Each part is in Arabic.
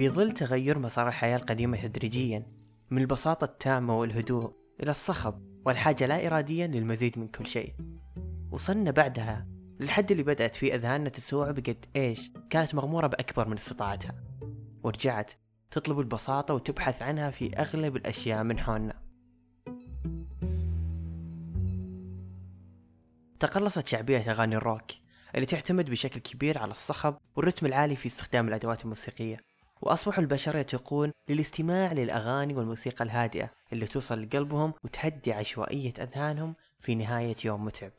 في ظل تغير مسار الحياة القديمة تدريجيا من البساطة التامة والهدوء إلى الصخب والحاجة لا إراديا للمزيد من كل شيء. وصلنا بعدها للحد اللي بدأت فيه أذهاننا تستوعب قد إيش كانت مغمورة بأكبر من استطاعتها ورجعت تطلب البساطة وتبحث عنها في أغلب الأشياء من حولنا. تقلصت شعبية أغاني الروك اللي تعتمد بشكل كبير على الصخب والرتم العالي في استخدام الأدوات الموسيقية. وأصبحوا البشر يتقون للاستماع للأغاني والموسيقى الهادئة اللي توصل لقلبهم وتهدي عشوائية أذهانهم في نهاية يوم متعب.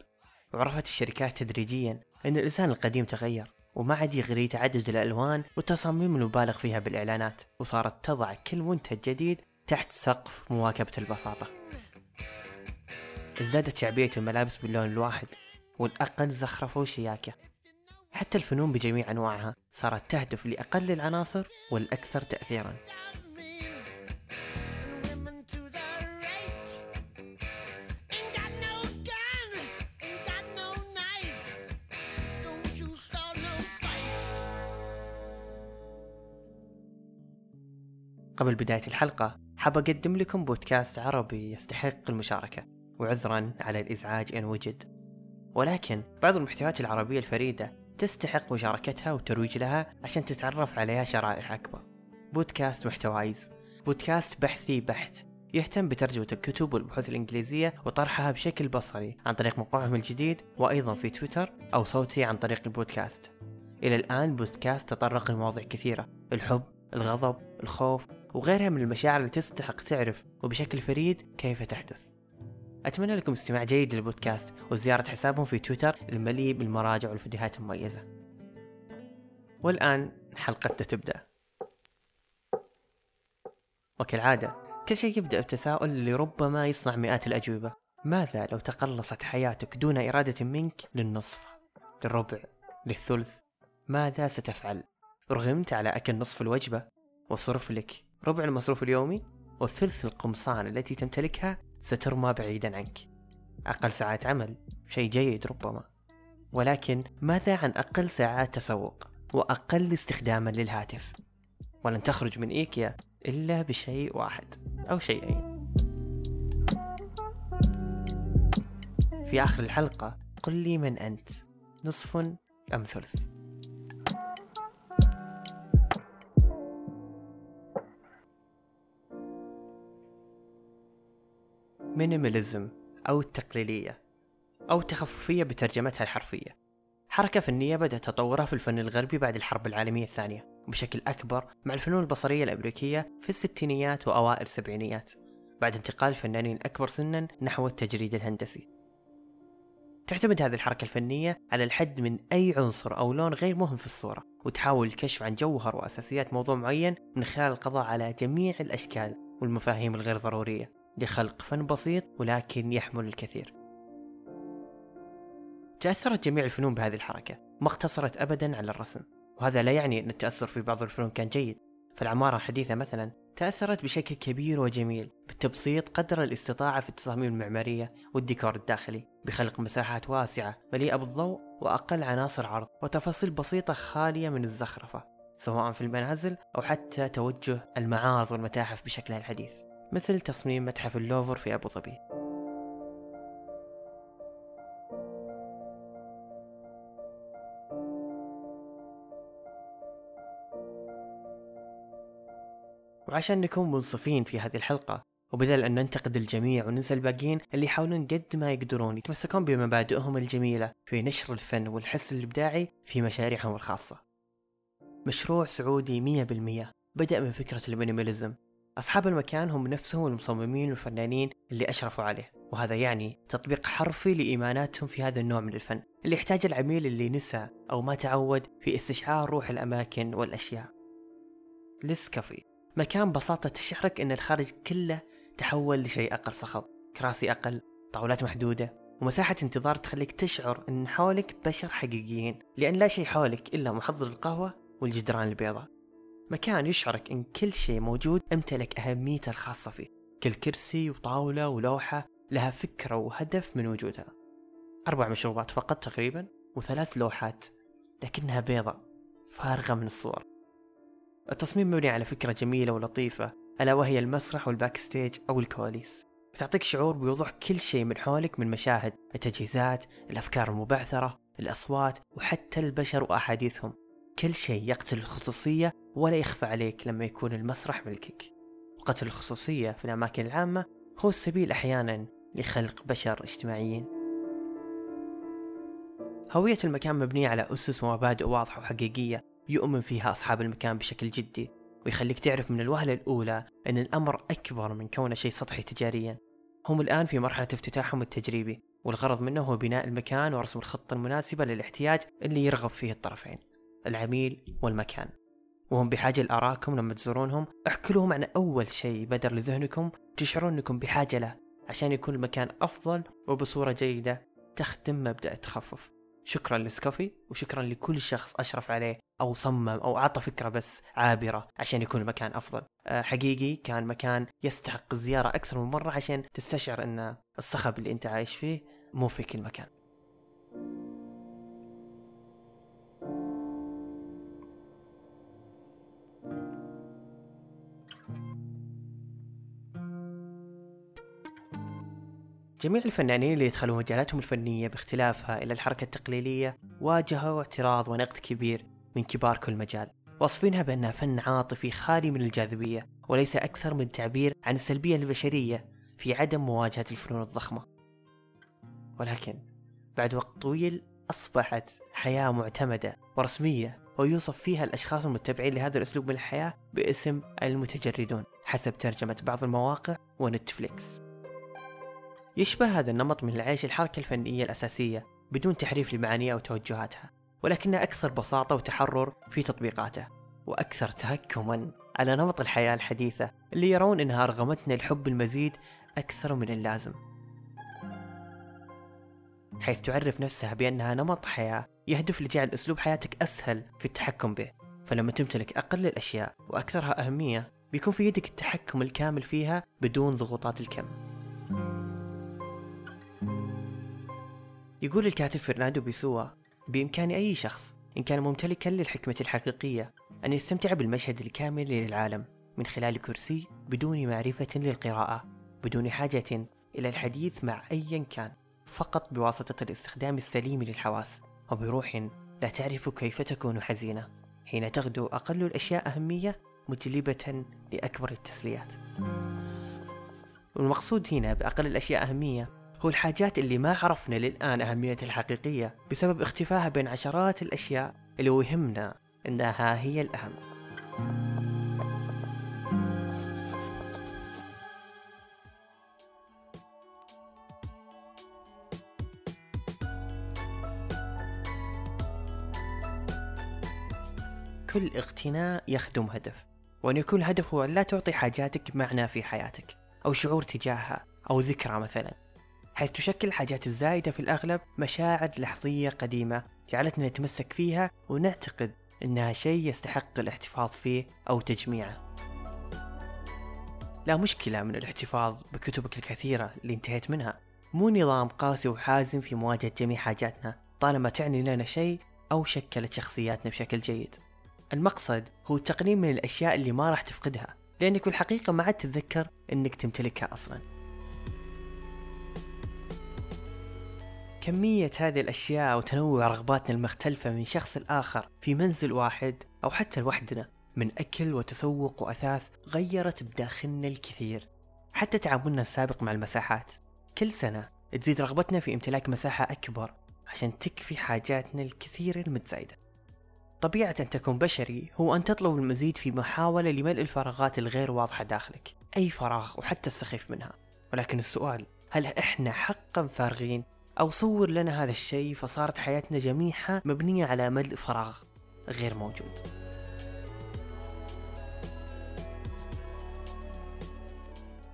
وعرفت الشركات تدريجيا أن الإنسان القديم تغير وما عاد يغري تعدد الألوان والتصاميم المبالغ فيها بالإعلانات وصارت تضع كل منتج جديد تحت سقف مواكبة البساطة. ازدادت شعبية الملابس باللون الواحد والأقل زخرفة وشياكة. حتى الفنون بجميع أنواعها صارت تهدف لأقل العناصر والأكثر تأثيرا. قبل بداية الحلقة حاب أقدم لكم بودكاست عربي يستحق المشاركة وعذرا على الإزعاج إن وجد. ولكن بعض المحتويات العربية الفريدة تستحق مشاركتها والترويج لها عشان تتعرف عليها شرائح أكبر. بودكاست محتوايز بودكاست بحثي بحت. يهتم بترجمة الكتب والبحوث الإنجليزية وطرحها بشكل بصري عن طريق موقعهم الجديد وأيضا في تويتر أو صوتي عن طريق البودكاست. إلى الآن بودكاست تطرق لمواضيع كثيرة الحب الغضب الخوف وغيرها من المشاعر اللي تستحق تعرف وبشكل فريد كيف تحدث. أتمنى لكم استماع جيد للبودكاست وزيارة حسابهم في تويتر المليء بالمراجع والفيديوهات المميزة. والآن حلقتنا تبدأ. وكالعادة كل شيء يبدأ بتساؤل اللي ربما يصنع مئات الأجوبة. ماذا لو تقلصت حياتك دون إرادة منك للنصف للربع للثلث؟ ماذا ستفعل؟ رغمت على أكل نصف الوجبة وصرف لك ربع المصروف اليومي وثلث القمصان التي تمتلكها سترمى بعيدا عنك. أقل ساعات عمل شيء جيد ربما. ولكن ماذا عن أقل ساعات تسوق وأقل استخداما للهاتف؟ ولن تخرج من إيكيا إلا بشيء واحد أو شيئين. في آخر الحلقة قل لي من أنت. نصف أم ثلث. مينيماليزم أو التقليلية أو التخففية بترجمتها الحرفية. حركة فنية بدأ تطورها في الفن الغربي بعد الحرب العالمية الثانية وبشكل أكبر مع الفنون البصرية الأمريكية في الستينيات وأوائل السبعينيات بعد انتقال الفنانين الأكبر سنا نحو التجريد الهندسي. تعتمد هذه الحركة الفنية على الحد من أي عنصر أو لون غير مهم في الصورة وتحاول الكشف عن جوهر وأساسيات موضوع معين من خلال القضاء على جميع الأشكال والمفاهيم الغير ضرورية. لخلق فن بسيط ولكن يحمل الكثير. تأثرت جميع الفنون بهذه الحركة ما اقتصرت أبدا على الرسم وهذا لا يعني أن التأثر في بعض الفنون كان جيد. فالعمارة الحديثة مثلا تأثرت بشكل كبير وجميل بالتبسيط قدر الاستطاعة في التصاميم المعمارية والديكور الداخلي بخلق مساحات واسعة مليئة بالضوء وأقل عناصر عرض وتفاصيل بسيطة خالية من الزخرفة سواء في المنازل أو حتى توجه المعارض والمتاحف بشكلها الحديث. مثل تصميم متحف اللوفر في أبو ظبي. وعشان نكون منصفين في هذه الحلقة وبدل أن ننتقد الجميع وننسى الباقيين اللي يحاولون قد ما يقدرون يتمسكون بمبادئهم الجميلة في نشر الفن والحس الإبداعي في مشاريعهم الخاصة. مشروع سعودي مية بالمية بدأ من فكرة المينيماليزم. أصحاب المكان هم نفسهم المصممين والفنانين اللي أشرفوا عليه وهذا يعني تطبيق حرفي لإيماناتهم في هذا النوع من الفن اللي يحتاج العميل اللي نسى أو ما تعود في استشعار روح الأماكن والأشياء. ليس كافي مكان ببساطة تشعرك أن الخارج كله تحول لشيء أقل صخب كراسي أقل طاولات محدودة ومساحة انتظار تخليك تشعر أن حولك بشر حقيقيين لأن لا شيء حولك إلا محضر القهوة والجدران البيضاء. مكان يشعرك أن كل شيء موجود أمتلك أهميته الخاصة فيه. كل كرسي وطاولة ولوحة لها فكرة وهدف من وجودها. أربع مشروبات فقط تقريبا وثلاث لوحات لكنها بيضة فارغة من الصور. التصميم مبني على فكرة جميلة ولطيفة ألا وهي المسرح وال backstage أو الكواليس. بتعطيك شعور بوضوح كل شيء من حولك من مشاهد التجهيزات الأفكار المبعثرة الأصوات وحتى البشر وأحاديثهم. كل شيء يقتل الخصوصية ولا يخفى عليك لما يكون المسرح ملكك. وقتل الخصوصية في الأماكن العامة هو السبيل أحيانا لخلق بشر اجتماعيين. هوية المكان مبنية على أسس ومبادئ واضحة وحقيقية يؤمن فيها أصحاب المكان بشكل جدي ويخليك تعرف من الوهلة الأولى أن الأمر أكبر من كونه شيء سطحي تجاريا. هم الآن في مرحلة افتتاحهم التجريبي والغرض منه هو بناء المكان ورسم الخطة المناسبة للاحتياج اللي يرغب فيه الطرفين العميل والمكان. وهم بحاجة لآرائكم لما تزورونهم. احكوا لهم عن أول شيء بدر لذهنكم. تشعرون أنكم بحاجة له عشان يكون المكان أفضل وبصورة جيدة تخدم مبدأ التخفف. شكرا لسكوفي وشكرا لكل شخص أشرف عليه أو صمم أو أعطى فكرة بس عابرة عشان يكون المكان أفضل. أه، حقيقي كان مكان يستحق الزيارة أكثر من مرة عشان تستشعر أن الصخب اللي أنت عايش فيه مو في كل مكان. جميع الفنانين اللي يدخلوا مجالاتهم الفنية باختلافها إلى الحركة التقليدية واجهوا اعتراض ونقد كبير من كبار كل مجال واصفينها بأنها فن عاطفي خالي من الجاذبية وليس أكثر من تعبير عن السلبية البشرية في عدم مواجهة الفنون الضخمة. ولكن بعد وقت طويل أصبحت حياة معتمدة ورسمية ويوصف فيها الأشخاص المتبعين لهذا الأسلوب من الحياة باسم المتجردون حسب ترجمة بعض المواقع ونتفليكس. يشبه هذا النمط من العيش الحركة الفنية الأساسية بدون تحريف لمعانيها وتوجهاتها ولكنها أكثر بساطة وتحرر في تطبيقاته وأكثر تهكما على نمط الحياة الحديثة اللي يرون أنها أرغمتنا الحب المزيد أكثر من اللازم. حيث تعرف نفسها بأنها نمط حياة يهدف لجعل أسلوب حياتك أسهل في التحكم به فلما تمتلك أقل الأشياء وأكثرها أهمية بيكون في يدك التحكم الكامل فيها بدون ضغوطات الكم. يقول الكاتب فرناندو بيسوا بإمكان أي شخص إن كان ممتلكا للحكمة الحقيقية أن يستمتع بالمشهد الكامل للعالم من خلال كرسي بدون معرفة للقراءة بدون حاجة إلى الحديث مع أيا كان فقط بواسطة الاستخدام السليم للحواس وبروح لا تعرف كيف تكون حزينة حين تغدو أقل الأشياء أهمية مجلبة لأكبر التسليات. والمقصود هنا بأقل الأشياء أهمية هو الحاجات اللي ما عرفنا للآن أهميتها الحقيقية بسبب اختفائها بين عشرات الأشياء اللي وهمنا أنها هي الأهم. كل اغتناء يخدم هدف وأن يكون الهدف هو أن لا تعطي حاجاتك معنى في حياتك أو شعور تجاهها أو ذكرى مثلا. حيث تشكل الحاجات الزايدة في الأغلب مشاعر لحظية قديمة جعلتنا نتمسك فيها ونعتقد إنها شيء يستحق الاحتفاظ فيه أو تجميعه. لا مشكلة من الاحتفاظ بكتبك الكثيرة اللي انتهيت منها. مو نظام قاسي وحازم في مواجهة جميع حاجاتنا طالما تعني لنا شيء أو شكلت شخصياتنا بشكل جيد. المقصد هو التقليل من الأشياء اللي ما راح تفقدها لأنك الحقيقة ما عاد تتذكر أنك تمتلكها أصلاً. كمية هذه الأشياء وتنوع رغباتنا المختلفة من شخص الآخر في منزل واحد أو حتى لوحدنا من أكل وتسوق وأثاث غيرت بداخلنا الكثير حتى تعاملنا السابق مع المساحات. كل سنة تزيد رغبتنا في امتلاك مساحة أكبر عشان تكفي حاجاتنا الكثير المتزايدة. طبيعة أن تكون بشري هو أن تطلب المزيد في محاولة لملء الفراغات الغير واضحة داخلك أي فراغ وحتى السخيف منها. ولكن السؤال هل إحنا حقا فارغين أو صور لنا هذا الشيء فصارت حياتنا جميعها مبنية على ملء فراغ غير موجود.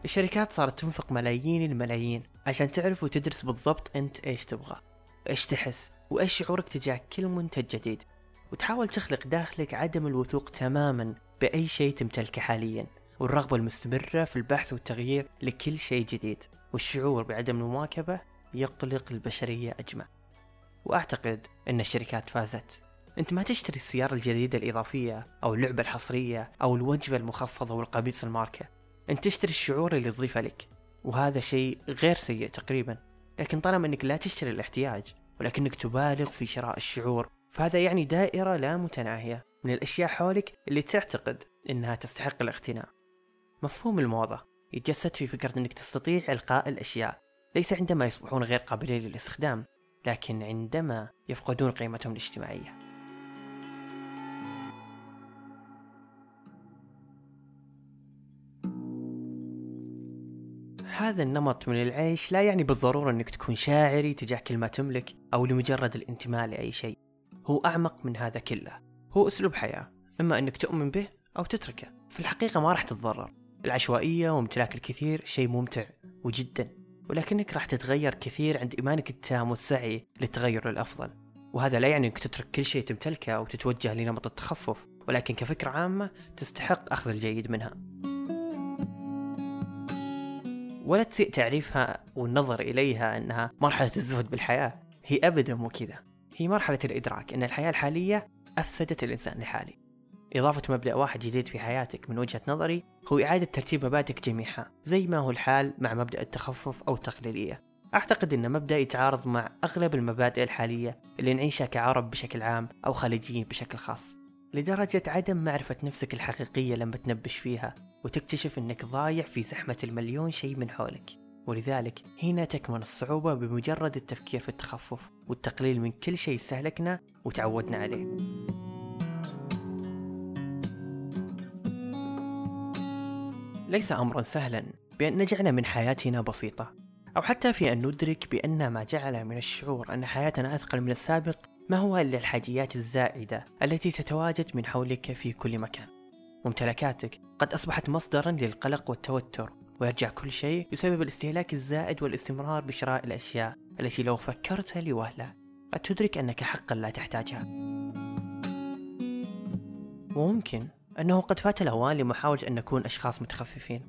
الشركات صارت تنفق ملايين الملايين عشان تعرف وتدرس بالضبط أنت إيش تبغى إيش تحس وإيش شعورك تجاه كل منتج جديد. وتحاول تخلق داخلك عدم الوثوق تماما بأي شيء تمتلكه حاليا والرغبة المستمرة في البحث والتغيير لكل شيء جديد والشعور بعدم المواكبة يقلق البشرية أجمع. وأعتقد أن الشركات فازت. أنت ما تشتري السيارة الجديدة الإضافية أو اللعبة الحصرية أو الوجبة المخفضة والقميص الماركة. أنت تشتري الشعور اللي تضيفه لك. وهذا شيء غير سيء تقريبا. لكن طالما إنك لا تشتري الاحتياج ولكنك تبالغ في شراء الشعور فهذا يعني دائرة لا متناهية من الأشياء حولك اللي تعتقد أنها تستحق الاقتناء مفهوم الموضة. يتجسد في فكرة أنك تستطيع إلقاء الأشياء. ليس عندما يصبحون غير قابلين للاستخدام لكن عندما يفقدون قيمتهم الاجتماعية. هذا النمط من العيش لا يعني بالضرورة أنك تكون شاعري تجاه كل ما تملك أو لمجرد الانتماء لأي شيء. هو أعمق من هذا كله. هو أسلوب حياة إما أنك تؤمن به أو تتركه. في الحقيقة ما راح تتضرر. العشوائية وامتلاك الكثير شيء ممتع وجدا. ولكنك راح تتغير كثير عند إيمانك التام والسعي للتغير للأفضل وهذا لا يعني أنك تترك كل شيء تمتلكه وتتوجه لنمط التخفف ولكن كفكرة عامة تستحق أخذ الجيد منها. ولا تسيء تعريفها والنظر إليها أنها مرحلة الزهد بالحياة. هي أبدا مو كذا. هي مرحلة الإدراك أن الحياة الحالية أفسدت الإنسان الحالي إضافة مبدأ واحد جديد في حياتك من وجهة نظري هو إعادة ترتيب مبادئك جميعها زي ما هو الحال مع مبدأ التخفف أو التقليدية أعتقد أن مبدأ يتعارض مع أغلب المبادئ الحالية اللي نعيشها كعرب بشكل عام أو خليجيين بشكل خاص. لدرجة عدم معرفة نفسك الحقيقية لما تنبش فيها وتكتشف أنك ضايع في زحمة المليون شيء من حولك. ولذلك هنا تكمن الصعوبة بمجرد التفكير في التخفف والتقليل من كل شيء استهلكنا وتعودنا عليه. ليس أمرا سهلا بأن نجعل من حياتنا بسيطة أو حتى في أن ندرك بأن ما جعل من الشعور أن حياتنا أثقل من السابق ما هو إلا الحاجيات الزائدة التي تتواجد من حولك في كل مكان. ممتلكاتك قد أصبحت مصدرا للقلق والتوتر ويرجع كل شيء بسبب الاستهلاك الزائد والاستمرار بشراء الأشياء التي لو فكرت لوهلة قد تدرك أنك حقا لا تحتاجها. وممكن أنه قد فات الأوان لمحاولة أن نكون أشخاص متخففين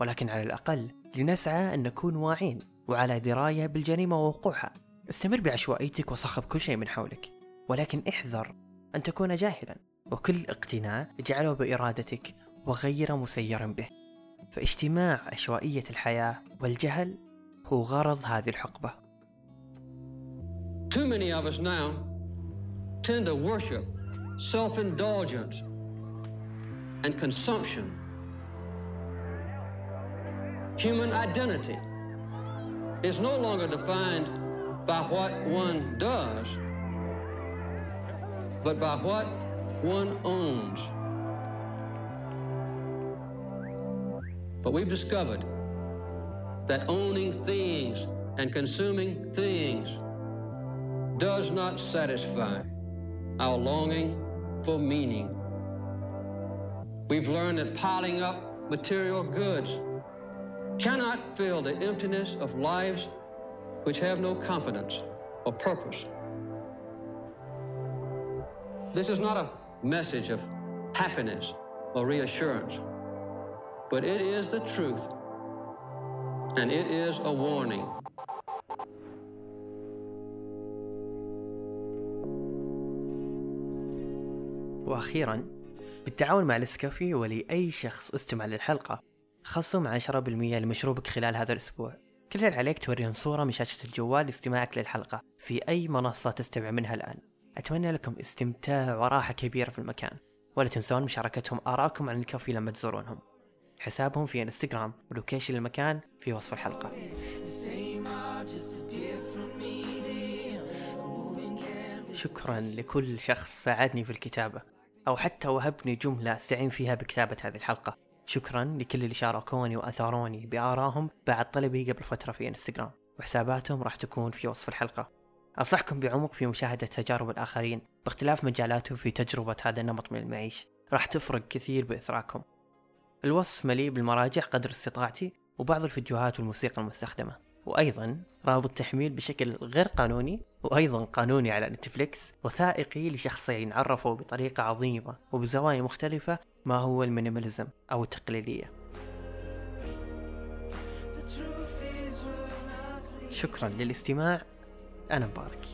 ولكن على الأقل لنسعى أن نكون واعين وعلى دراية بالجريمة ووقوعها. استمر بعشوائيتك وصخب كل شيء من حولك ولكن احذر أن تكون جاهلا وكل اقتناء اجعله بإرادتك وغير مسير به. فاجتماع عشوائية الحياة والجهل هو غرض هذه الحقبة. Too many of us now tend to worship self-indulgence. And consumption. Human identity is no longer defined by what one does, but by what one owns. But we've discovered that owning things and consuming things does not satisfy our longing for meaning. We've learned that piling up material goods cannot fill the emptiness of lives which have no confidence or purpose. This is not a message of happiness or reassurance, but it is the truth, and it is a warning. واخيرا بالتعاون مع الاسكافي ولأي شخص استمع للحلقة. خصم 10% لمشروبك خلال هذا الأسبوع. كل اللي عليك توريهم صورة من شاشة الجوال لاستماعك للحلقة. في أي منصة تستمع منها الآن. أتمنى لكم استمتاع وراحة كبيرة في المكان. ولا تنسون مشاركتهم آراءكم عن الكافي لما تزورونهم. حسابهم في إنستغرام. ولوكيشن المكان في وصف الحلقة. شكرا لكل شخص ساعدني في الكتابة. أو حتى وهبني جملة أستعين فيها بكتابة هذه الحلقة. شكرا لكل اللي شاركوني وأثاروني بآرائهم بعد طلبي قبل فترة في إنستغرام. وحساباتهم راح تكون في وصف الحلقة. أنصحكم بعمق في مشاهدة تجارب الآخرين باختلاف مجالاتهم في تجربة هذا النمط من المعيش. راح تفرق كثير بإثراكم. الوصف مليء بالمراجع قدر استطاعتي وبعض الفيديوهات والموسيقى المستخدمة. وأيضا رابط تحميل بشكل غير قانوني وأيضا قانوني على Netflix وثائقي لشخصين عرفوا بطريقة عظيمة وبزوايا مختلفة ما هو ال minimalism أو التقليلية. شكرا للاستماع. أنا مبارك.